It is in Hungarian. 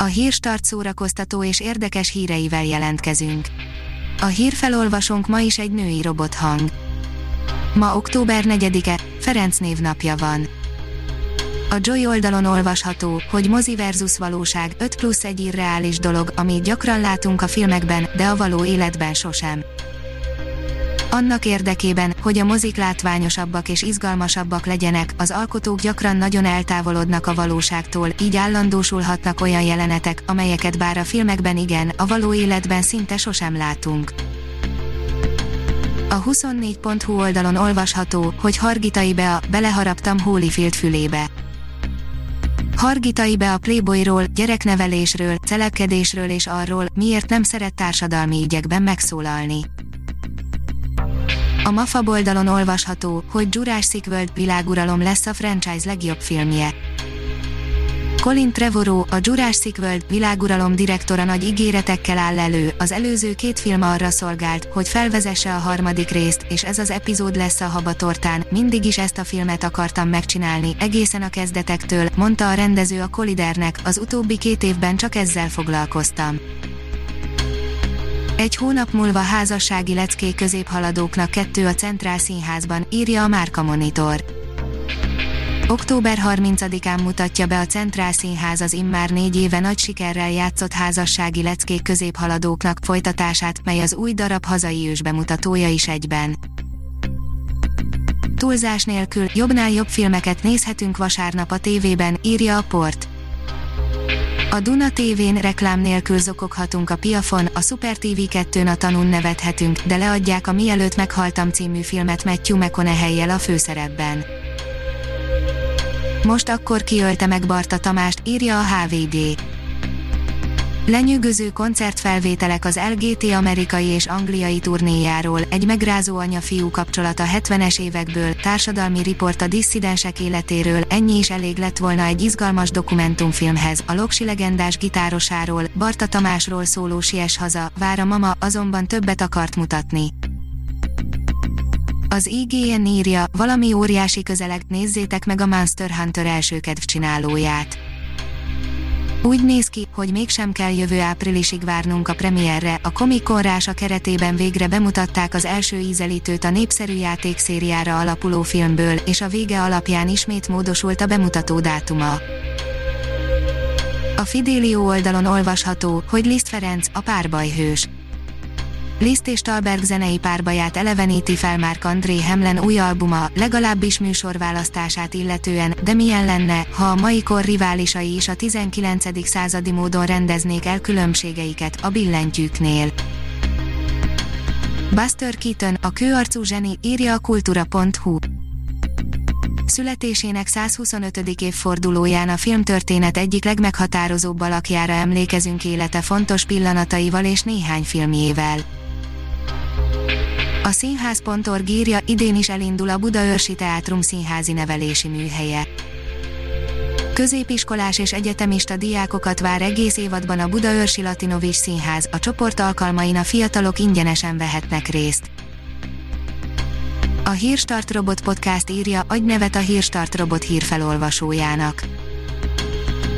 A hírstart szórakoztató és érdekes híreivel jelentkezünk. A hírfelolvasónk ma is egy női robothang. Ma október 4-e, Ferenc névnapja van. A Joy oldalon olvasható, hogy mozi versus valóság 5 plusz egy irreális dolog, amit gyakran látunk a filmekben, de a való életben sosem. Annak érdekében, hogy a mozik látványosabbak és izgalmasabbak legyenek, az alkotók gyakran nagyon eltávolodnak a valóságtól, így állandósulhatnak olyan jelenetek, amelyeket bár a filmekben igen, a való életben szinte sosem látunk. A 24.hu oldalon olvasható, hogy Hargitai Bea, beleharaptam Holyfield fülébe. Hargitai be a Playboyról, gyereknevelésről, celebkedésről és arról, miért nem szeret társadalmi ügyekben megszólalni. A MAFA oldalon olvasható, hogy Jurassic World világuralom lesz a franchise legjobb filmje. Colin Trevorrow, a Jurassic World világuralom direktora nagy ígéretekkel áll elő, az előző két film arra szolgált, hogy felvezesse a harmadik részt, és ez az epizód lesz a habatortán, mindig is ezt a filmet akartam megcsinálni, egészen a kezdetektől, mondta a rendező a Collidernek, az utóbbi két évben csak ezzel foglalkoztam. Egy hónap múlva házassági leckék középhaladóknak kettő a Centrál Színházban, írja a Márka Monitor. Október 30-án mutatja be a Centrál Színház az immár négy éve nagy sikerrel játszott házassági leckék középhaladóknak folytatását, mely az új darab hazai ősbemutatója is egyben. Túlzás nélkül jobbnál jobb filmeket nézhetünk vasárnap a tévében, írja a port. A Duna TV-n reklám nélkül zokoghatunk a piafon, a Super TV 2-n a tanun nevethetünk, de leadják a Mielőtt meghaltam című filmet Matthew McConaughey-jel a főszerepben. Most akkor kiölte meg Barta Tamást, írja a HVD. Lenyűgöző koncertfelvételek az LGT amerikai és angliai turnéjáról, egy megrázó anya-fiú kapcsolata 70-es évekből, társadalmi riport a disszidensek életéről, ennyi is elég lett volna egy izgalmas dokumentumfilmhez, a Loksi legendás gitárosáról, Barta Tamásról szóló Sies haza, vár mama, azonban többet akart mutatni. Az IGN írja, valami óriási közeleg, nézzétek meg a Monster Hunter első kedvcsinálóját. Úgy néz ki, hogy mégsem kell jövő áprilisig várnunk a premierre, a Comic Con keretében végre bemutatták az első ízelítőt a népszerű játékszériára alapuló filmből, és a vége alapján ismét módosult a bemutató dátuma. A Fidelio oldalon olvasható, hogy Liszt Ferenc, a párbajhős. Liszt és Talberg zenei párbaját eleveníti fel már André Hemlen új albuma, legalábbis műsorválasztását illetően, de milyen lenne, ha a mai kor riválisai is a 19. századi módon rendeznék el különbségeiket a billentyűknél. Buster Keaton, a kőarcú zseni, írja a kultúra.hu. Születésének 125. évfordulóján a filmtörténet egyik legmeghatározóbb alakjára emlékezünk élete fontos pillanataival és néhány filmjével. A színház.org írja, idén is elindul a Budaörsi Teátrum színházi nevelési műhelye. Középiskolás és egyetemista diákokat vár egész évadban a Budaörsi Latinovis Színház, a csoport alkalmain a fiatalok ingyenesen vehetnek részt. A Hírstart Robot Podcast írja, adj nevet a Hírstart Robot hírfelolvasójának